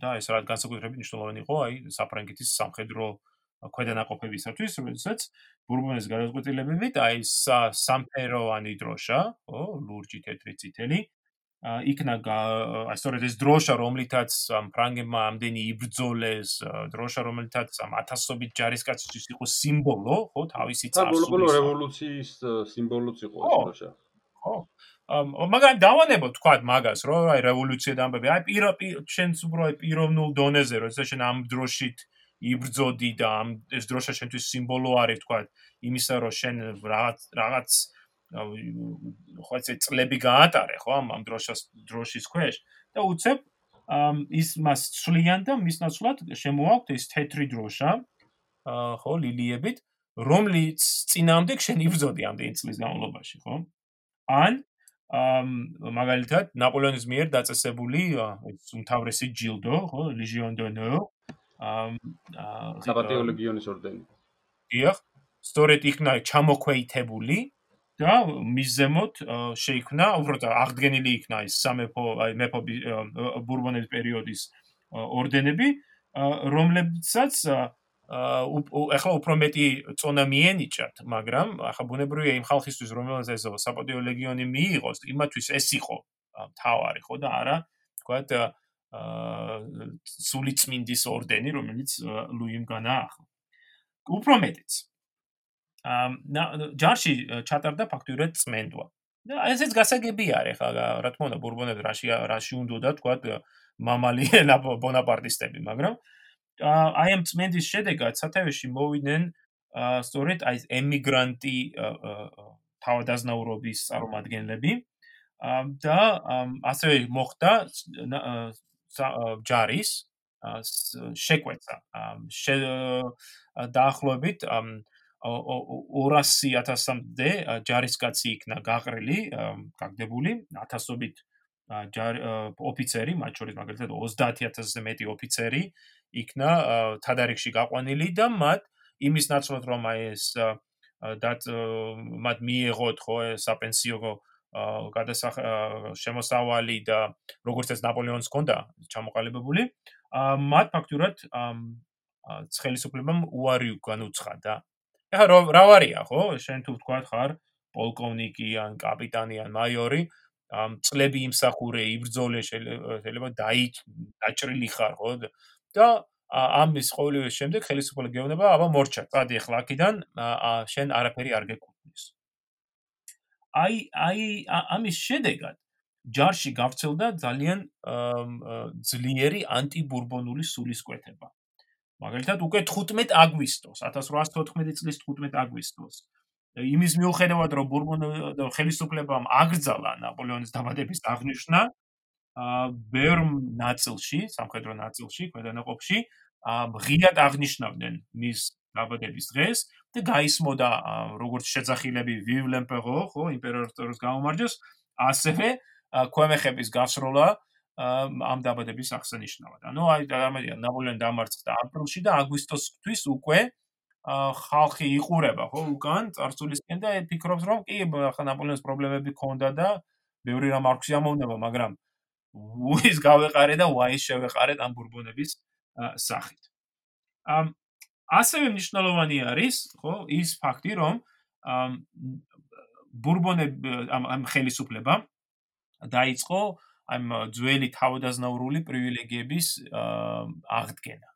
და ეს რა განსაკუთრებით მნიშვნელოვანი იყო აი საფრანგეთის სამხედრო ქვედანაყოფებისათვის, როდესაც ბურბონის გადაწყვეტილებებით აი სამფეროვანი დროშა, ხო, ლურჯი თეთრი წითელი იქნა სწორედ ეს დროშა რომლითაც ფრანგებმა ამდენი იბრძოლეს დროშა რომლითაც ამ ათასობით ჯარისკაცის იყო სიმბოლო ხო თავისი წარსულის საბოლოო რევოლუციის სიმბოლოც იყო ეს დროშა. ხო. მაგრამ დავანებო თქვა მაგას რომ აი რევოლუცია დამბები აი პირო შენს უფრო აი პიროვნულ დონეზე როცა შენ ამ დროშით იბრძოდი და ამ ეს დროშა შენთვის სიმბოლო არის თქვა იმისა რომ შენ რაღაც რაღაც ხო ეს წლები გაატარე ხო ამ ამ დროშას დროშის ქვეშ და უცებ ის მას ცვლიან და მის ნაცვლად შემოაქვთ ეს თეთრი დროშა ხო ლილიებით რომლიც წინამდე შენ იბრძოდი ამდენი წლის განმავლობაში ხო ან ამ მაგალითად ნაპოლეონის მიერ დაწესებული ეს უმთავრესი ჯილდო, ხო, Legion d'honneur. ამ საბატიო ლეგიონის ორდენი. დიახ, სწორედ იქნა ჩამოქვეითებული და მის ზემოთ შეიქმნა, უბრალოდ აღდგენილი იქნა ის სამეფო, აი მეფო ბურბონების პერიოდის ორდენები, რომლებსაც ახლა უფრო მეტი წონა მიენიჭათ, მაგრამ ახლა ბუნებრივია იმ ხალხისთვის, რომელსაც ეს საპატიო ლეგიონი მიიღოს, იმათვის ეს იყო თავარი, ხო და არა, თქვათ აა სული წმინდის ორდენი, რომელიც ლუიმ განაახლა. უფრო მეტიც. აა ჯარში ჩატარდა ფაქტურად წმენდვა. და ესეც გასაგები არის, ხა რა თქმა უნდა, ბურბონებს რაში რაში უნდა და თქვათ მამალი ბონაპარტისტები, მაგრამ აი ამ წმენდის შედეგად სათავეში მოვიდნენ სწორედ აი ემიგრანტი თავადაზნაურობის წარმომადგენლები და ასევე მოხდა ჯარის შეკვეთა დაახლოებით 200.000-მდე ჯარისკაცი იქნა გაყრილი, გაგდებული, ათასობით ჯარ ოფიცერი, მათ შორის მაგალითად 30000-ზე მეტი ოფიცერი იქნა თადარიგში გაყვანილი და მათ იმის ნაცვლად რომ ეს დათ მათ მიიღოთ ხო საპენსიო გადასახ შემოსავალი და როგორც ეს ნაპოლეონს ჰქონდა ჩამოყალიბებული მათ ფაქტურად ხელისუფლებამ უარი განუცხადა ეხლა რა ვარია ხო? შენ თუ თქვა ხარ პოლკოვნიკი ან კაპიტანი ან მაიორი წლები იმსახურე იბრძოლე შეიძლება დაი დაჭრილი ხარ ხო? და ამის ყოველივე შემდეგ ხელისუფლება გეუბნება აბა მორჩა. წადი ახლა აქედან შენ არაფერი არ გეკუთვნის. აი აი ამის შედეგად ჯარში გავრცელდა ძალიან ძლიერი ანტიბურბონული სულისკვეთება. მაგალითად, უკვე 15 აგვისტოს, 1814 წლის 15 აგვისტოს. იმის მიუხედავად, რომ ბურბონ ხელისუფლებამ აკრძალა ნაპოლეონის დაბადების აღნიშვნა, ბევრ ნაწილში, სამხედრო ნაწილში, ქვედანაყოფში, ღიად აღნიშნავდნენ მის დაბადების დღეს და გაისმოდა როგორც შეძახილები ვივლემპერო, ხო, იმპერატორს გამომარჯოს, ასევე ქვემეხების გასროლა ამ დაბადების აღსანიშნავად. ანუ აი ამერია ნაპოლეონი დამარცხდა აპრილში და აგვისტოსთვის უკვე ხალხი იყურება, ხო, უკან წარსულისკენ და ფიქრობს, რომ კი, ახლა ნაპოლეონის პრობლემები ქონდა და ბევრი რამ არ გსიამოვნება, მაგრამ უის გავეყარე და ვაის შევეყარეთ ამ ბურბონების სახით. ამ ასევე მნიშვნელოვანი არის, ხო, ის ფაქტი, რომ ამ ამ ხელისუფლება დაიწყო ამ ძველი თავდაზნაურული პრივილეგიების აღდგენა.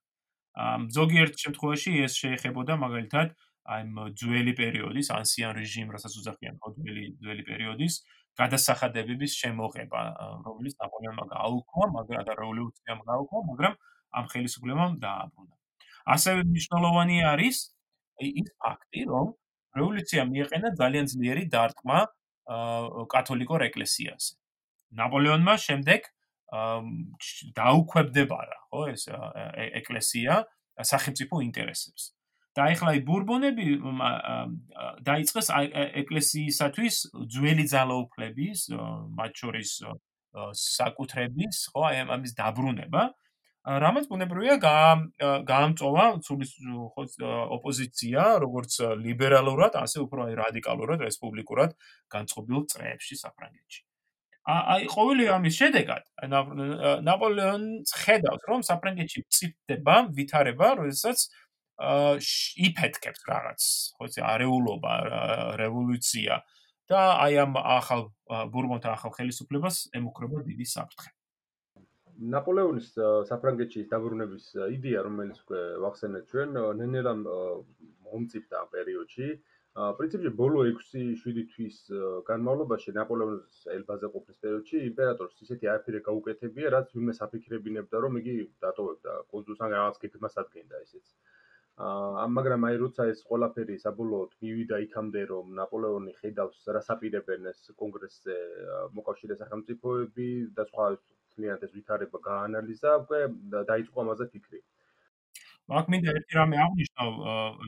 ამ ზოგიერთ შემთხვევაში ეს შეეხებოდა მაგალითად ამ ძველი პერიოდის ანსიან რეჟიმ, რასაც უძახიან ძველი ძველი პერიოდის გადასახადებების შემოღება, რომელიც ნაპოლეონმა გააუქმა, მაგრამ და რევოლუციამ გააუქმა, მაგრამ ამ ხელისუფლებამ დააბრუნა. ასევე მნიშვნელოვანი არის ის ფაქტი, რომ რევოლუცია მიეყენა ძალიან ძლიერი დარტყმა კათოლიკურ ეკლესიაზე. ნაპოლეონმა შემდეგ დაუქვებდებარა, ხო, ეს ეკლესია სახელმწიფო ინტერესებს. და ეხლა აი ბურბონები დაიწყეს ეკლესიისათვის ძველი ძალაუფლების, მათ შორის საკუთრების, ხო, აი ამის დაბრუნება. რამაც ბუნებრივია გაამწოვა სულის ხო ოპოზიცია როგორც ლიბერალურად ასე უფრო აი რადიკალურად რესპუბლიკურად განწყობილ წრეებში საფრანგეთში. აი ყოველი ამის შედეგად ნაპოლეონს ხედავს რომ საფრანგეთში წიფდება ვითარება როდესაც იფეთქებს რაღაც ხო იცი არეულობა რევოლუცია და აი ამ ახალ ბურბონთა ახალ ხელისუფლებას ემუქრება დიდი საფრთხე. ნაპოლეონის საფრანგეთში დაბრუნების იდეა, რომელიც უკვე ვახსენეთ ჩვენ, ნენელამ მომწიფდა ამ პერიოდში. პრინციპში ბოლო 6-7 თვის განმავლობაში ნაპოლეონის ელბაზე ყოფნის პერიოდში იმპერატორს ისეთი არაფერი გაუკეთებია, რაც ვინმე საფიქრებინებდა, რომ იგი დატოვებდა კონსულს ან რაღაც გეგმას ადგენდა ესეც. აა მაგრამ აი როცა ეს ყველაფერი საბოლოოდ მივიდა იქამდე, რომ ნაპოლეონი ხედავს რა საპირებენ ეს კონგრესზე მოკავშირე სახელმწიფოები და სხვა მთლიანად ეს ვითარება გაანალიზა, უკვე დაიწყო ამაზე ფიქრი. მაგ მინდა ერთი რამე აღნიშნო,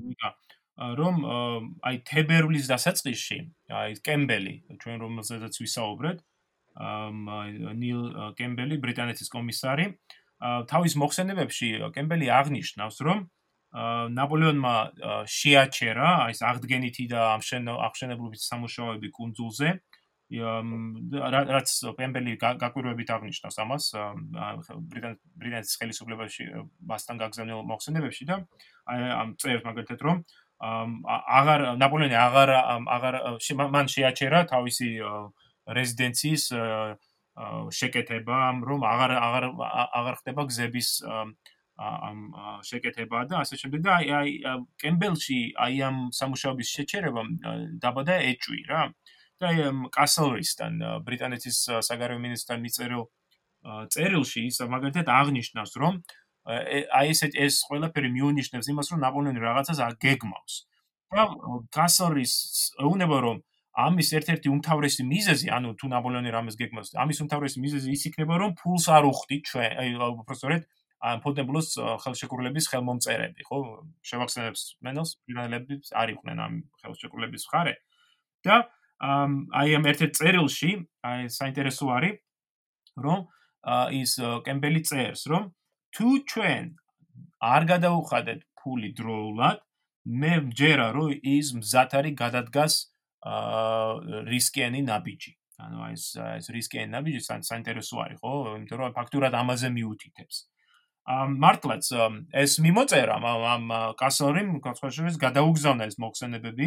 ნიკა, რომ აი თებერვლის დასაწყისში, აი კემბელი, ჩვენ რომელზედაც ვისაუბრეთ, აი ნილ კემბელი, ბრიტანეთის კომისარი, თავის მოხსენებებში კემბელი აღნიშნავს, რომ ნაპოლეონმა შეაჩერა აი ეს აღდგენითი და აღშენებლობის სამუშაოები კუნძულზე რაც პემბელი გაკვირვებით აღნიშნავს ამას ბრიტანეთის ხელისუფლებაში მასთან გაგზავნილ მოხსენებებში და ამ წერს მაგალითად რომ აღარ ნაპოლეონი აღარ აღარ მან შეაჩერა თავისი რეზიდენციის შეკეთება რომ აღარ აღარ აღარ ხდება გზების ამ შეკეთება და ასე შემდეგ და აი აი კემბელში აი ამ სამუშაოების შეჩერებამ დაბადა ეჭვი რა. და აი კასელრისთან ბრიტანეთის საგარეო მინისტრთან მიწერილ წერილში ის მაგალითად აღნიშნავს რომ აი ეს ეს ყველაფერი მიუნიშნებს იმას რომ ნაპოლეონი რაღაცას აგეგმავს და კასელრის ეუნება რომ ამის ერთ-ერთი უმთავრესი მიზეზი ანუ თუ ნაპოლეონი რამეს გეგმავს ამის უმთავრესი მიზეზი ის იქნება რომ ფულს არ უხდით ჩვენ აი უბრალოდ ამ ფონტენბლოს ხელშეკრულების ხელმომწერები ხო? შევახსენებს მენელს ბრიტანელებს არ იყვნენ ამ ხელშეკრულების მხარე. და აი ამ ერთ-ერთ წერილში აი საინტერესო არის რომ ის კემბელი წერს რომ თუ ჩვენ არ გადაუხადეთ ფული დროულად მე მჯერა რომ ის მზად არის გადადგას რისკიანი ნაბიჯი. ანუ ეს ეს რისკიანი ნაბიჯი საინტერესო არის ხო? იმიტომ რომ ფაქტურად ამაზე მიუთითებს. ამ მართლაც ეს მიმოწერა ამ კასორიმ კაცოშევის გადაუგზავნა ეს მოხსენებები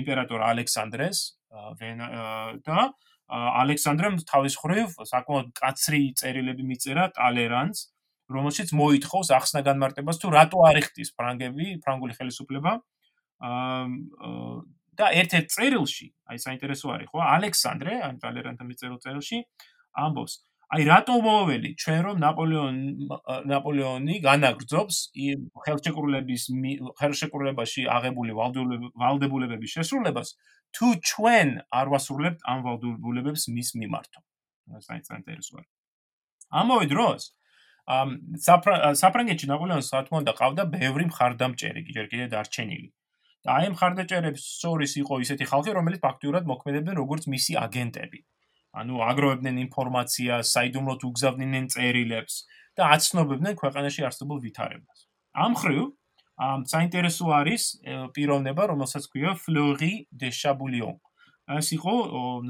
იმპერატორ ალექსანდრეს და ალექსანდრემ თავის ხრივ საკმაოდ კაცრი წერილები მიწერა ტალერანს, რომელშიც მოითხოვს ახსნა განმარტებას თუ რატო არიხტის ფრანგები, ფრანგული ხელისუფლება. და ერთ-ერთ წერილში, აი საინტერესო არის ხო, ალექსანდრე, აი ტალერანთან მიწერილ წერილში ამბობს, აი რატო მოვლელი ჩვენ რომ ნაპოლეონ ნაპოლეონი განაგრძობს ხელშეკრულების ხელშეკრულებაში აღებული ვალდებულებების შესრულებას თუ ჩვენ არ ვასრულებთ ამ ვალდებულებებს მის მიმართო საინტერესოა ამავე დროს ამ საფრანგეთში ნაპოლეონს თქმა უნდა ყავდა ბევრი მხარდამჭერი ჯერ კიდევ დარჩენილი და აი მხარდაჭერებს შორის იყო ისეთი ხალხი რომელიც ფაქტიურად მოქმედებდნენ როგორც მისი აგენტები ანუ აგროვებდნენ ინფორმაციას, საიდუმლოდ უგზავნიდნენ წერილებს და აცნობებდნენ ქვეყანაში არსებულ ვითარებას. ამ ხრივ ამ საინტერესო არის პიროვნება, რომელსაც ქვია Fleury de Chabouillon. ეს იყო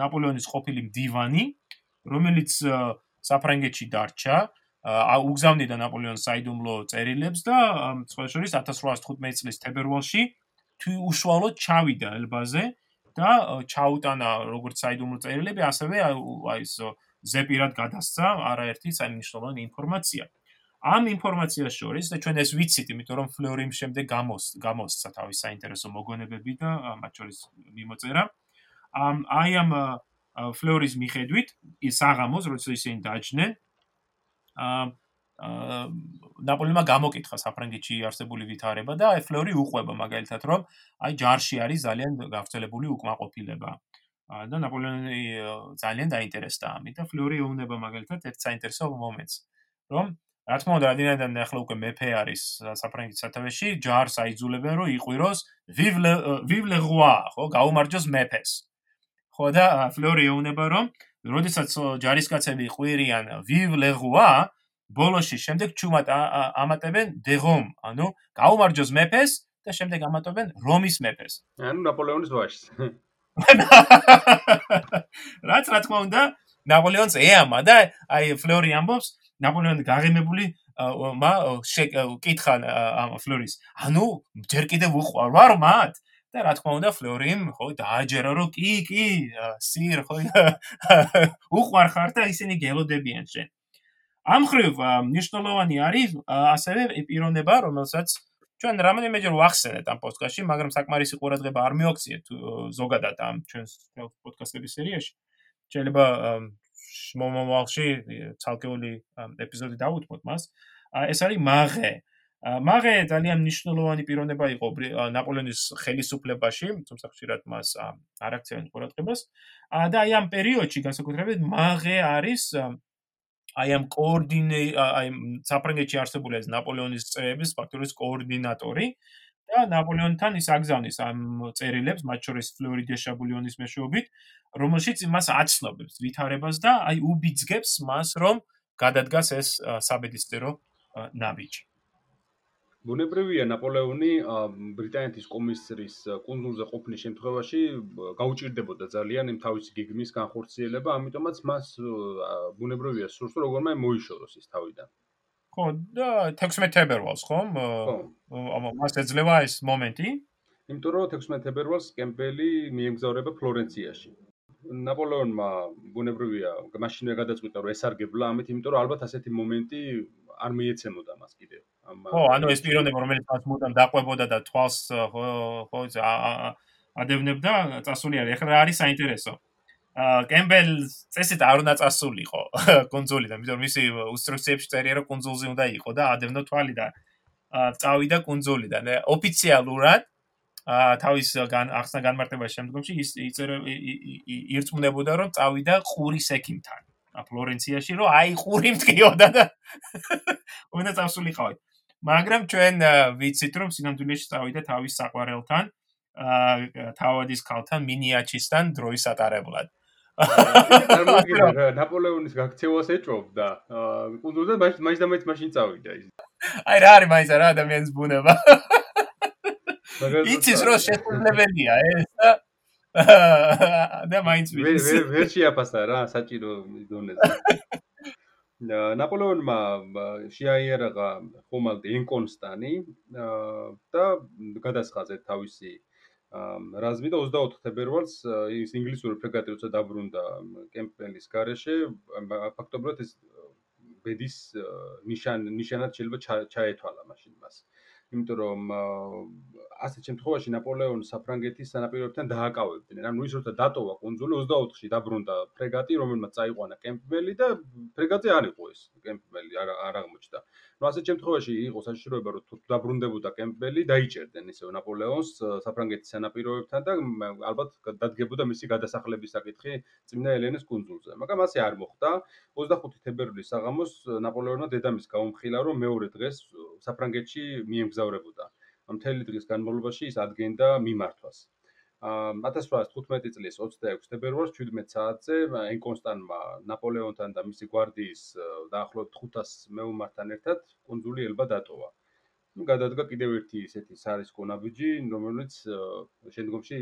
ნაპოლეონის ყოფილი მდივანი, რომელიც საფრანგეთში დარჩა, უგზავნიდა ნაპოლეონის საიდუმლო წერილებს და სხვა შორის 1815 წლის თებერვალში უშუალოდ ჩავიდა ელბაზე და ჩაუტანა როგორც საიდუმლო წერილები, ასევე აი ეს ზეპირად გადასცა არაერთი საინჟინრო ინფორმაცია. ამ ინფორმაციას შორის და ჩვენ ეს ვიცით, იმიტომ რომ ფლორიმ შემდეგ გამოს გამოსცა თავის საინტერესო მოგონებები და მათ შორის მიმოწერა. ამ აი ამ ფლორის მიხედვით ის აღამოს, როცა ისინი დაჯდნენ, აა ნაპოლეონმა გამოკითხა საფრანგეთში არსებული ვითარება და აი ფლორი უყვება მაგალითად რომ აი ჯარში არის ძალიან გავრცელებული უკმაყოფილება. და ნაპოლეონი ძალიან დაინტერესდა ამით და ფლორი ეუბნება მაგალითად ერთ საინტერესო მომენტს რომ რა თქმა უნდა რადგან ახლა უკვე მეფე არის საფრანგეთის სათავეში ჯარს აიძულებენ რომ იყვიროს vive le roi ხო გაუმარჯოს მეფეს. ხო და ფლორი ეუბნება რომ როდესაც ჯარისკაცები ყვირიან le roi ბოლოში შემდეგ ჩუმად ამატებენ დეღომ, ანუ გაუმარჯოს მეფეს და შემდეგ ამატებენ რომის მეფეს. ანუ ნაპოლეონის ვაჟს. რაც რა თქმა უნდა, ნაპოლეონს ეამა და აი ფლორი ამბობს, ნაპოლეონი გაღიმებული მა კითხა ამ ფლორის. ანუ ჯერ კიდევ უყვარ ვარ მათ? და რა თქმა უნდა ფლორიმ ხო დააჯერა რომ კი კი სირ ხო უყვარ ხარ და ისინი გელოდებიან შენ ამ ხრივ ნიშნულოვანი არის ასევე პიროვნება, რომელსაც ჩვენ რამოდენიმეჯერ ვახსენეთ ამ პოდკასტში, მაგრამ საკმარისი ყურადღება არ მიაქციეთ ზოგადად ამ ჩვენს პოდკასტების სერიაში. შეიძლება მომავალში ცალკეული ეპიზოდი დავუთმოთ მას. ეს არის მაღე. მაღე ძალიან ნიშნულოვანი პიროვნება იყო ნაპოლეონის ხელისუფლებაში, თუმცა ხშირად მას არ აქცევენ ყურადღებას. და აი ამ პერიოდში განსაკუთრებით მაღე არის აი ამ კოორდინე აი საფრანგეთში არსებული ეს ნაპოლეონის წრეების ფაქტორის კოორდინატორი და ნაპოლეონთან ის აგზავნის ამ წერილებს, მათ შორის ფლორიდე შაბულიონის მეშვეობით, რომელშიც იმას აცნობებს ვითარებას და აი უბიძგებს მას, რომ გადადგას ეს საბედისწერო ნაბიჯი. ბუნებრივია ნაპოლეონი ბრიტანეთის კომისრის კონსულზე ყოფნის შემთხვევაში გაუჭირდებოდა ძალიან იმ თავისი გეგმის განხორციელება, ამიტომაც მას ბუნებრივია სურს რომ როგორმე მოიშოროს ის თავიდან. ხო, და 16 თებერვალს ხომ? ხო. მას ეძლევა ეს მომენტი? იმიტომ რომ 16 თებერვალს კემპელი მიემგზავრება ფლორენციაში. ნაპოლეონმა ბუნებრივია მაშინვე გადაწყვიტა რომ ესარგებლა ამით, იმიტომ რომ ალბათ ასეთი მომენტი არ მიეცემოდა მას კიდევ. ხო, ანუ ეს პიროვნება რომელიც მას მუდამ დაყვებოდა და თვალს ხო ხო ადევნებდა, წასული არის. ეხლა რა არის საინტერესო? აა კემბელ წესით არ უნდა წასულიყო კონძოლიდან, იმიტომ რომ მისი ინსტრუქციებში წერია რომ კონძოლზე უნდა იყო და ადევნო თვალი და წავიდა კონძოლიდან. ოფიციალურად აა თავის ახსნა განმარტებაში შემდგომში ის ირწმუნებოდა რომ წავიდა ყურის ექიმთან. ფლორენციაში, რომ აი ყური მткиოდა და უნდა წავსულიყავით. მაგრამ ჩვენ ვიცით, რომ სინამდვილეში წავიდა თავის საყვარელთან, თავადის ქალთან, მინიაჩისთან დროის ატარებლად. ნაპოლეონის გაქცევას ეჭვობდა. კუნძულზე მაინც და მაინც მაშინ წავიდა ის. აი რა არის მაინც რა ადამიანის ბუნება. იცის რომ შესაძლებელია ეს და და მაინც ვიცი. ვერ ვერ შეაფასა რა საჭირო დონეზე. ნაპოლეონმა შეაიარაღა ხომალდი ენკონსტანი და გადასხადა თავისი რაზმი და 24 თებერვალს ის ინგლისური ფრეგატი როცა დაბრუნდა კემპელის გარეშე ფაქტობრივად ეს ბედის ნიშან ნიშანად შეიძლება ჩაეთვალა მაშინ მას. იმიტომ რომ ასეთ შემთხვევაში ნაპოლეონი საფრანგეთის სანაპიროებთან დააკავებდნენ. ანუ ის როცა დატოვა კონძული 24-ში დაბრუნდა ფრეგატი, რომელმაც წაიყვანა კემპბელი და ფრეგატზე არ იყო ეს კემპბელი არ არ აღმოჩნდა. ну ასეთ შემთხვევაში იყო საშიშროება რომ დაბრუნდებოდა კემპბელი დაიჭერდნენ ისევ ნაპოლეონს საფრანგეთის სანაპიროებთან და ალბათ დადგებოდა მისი გადასახლების საკითხი წმინდა ელენეს კუნძულზე მაგრამ ასე არ მოხდა 25 თებერვლის საღამოს ნაპოლეონმა დედამისს გაუმხილა რომ მეორე დღეს საფრანგეთში მიემგზავრებოდა მთელი დღის განმავლობაში ის ადგენდა მიმართვას 1815 წლის 26 თებერვალს 17 საათზე ენკონსტანმა ნაპოლეონთან და მისი გვარდიის დაახლოებით 500 მეომართან ერთად კონძული ელბა დატოვა. ну გადადგა კიდევ ერთი ისეთი სარისკო ნაბიჯი, რომელიც შემდგომში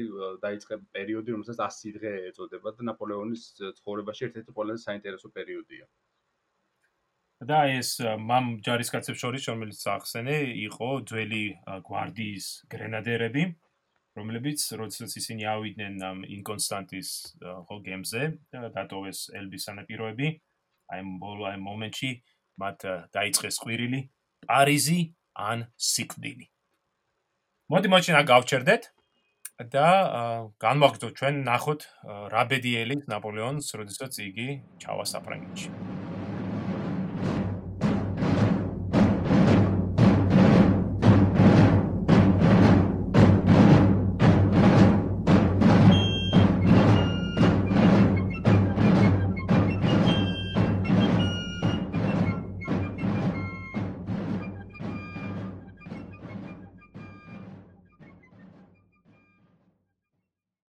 დაიწყება პერიოდი, რომელსაც 100 დღე ეწოდება და ნაპოლეონის ცხოვრებაში ერთ-ერთი ყველაზე საინტერესო პერიოდია. და ეს მამ ჯარისკაცებს შორის, რომელიც ახსენე, იყო ძველი გვარდიის გრენადერები, რომლებიც როდესაც ისინი ავიდნენ ამ ინკონსტანტის ხო გემზე და დატოვეს ელბის სანაპიროები აი ბოლო აი მომენტში მათ დაიწყეს ყვირილი პარიზი ან სიკვდილი. მოდი მოჩინა გავჩერდეთ და განმოგდო ჩვენ ნახოთ რაბედიელი ნაპოლეონს როდესაც იგი ჩავა საფრანგეთში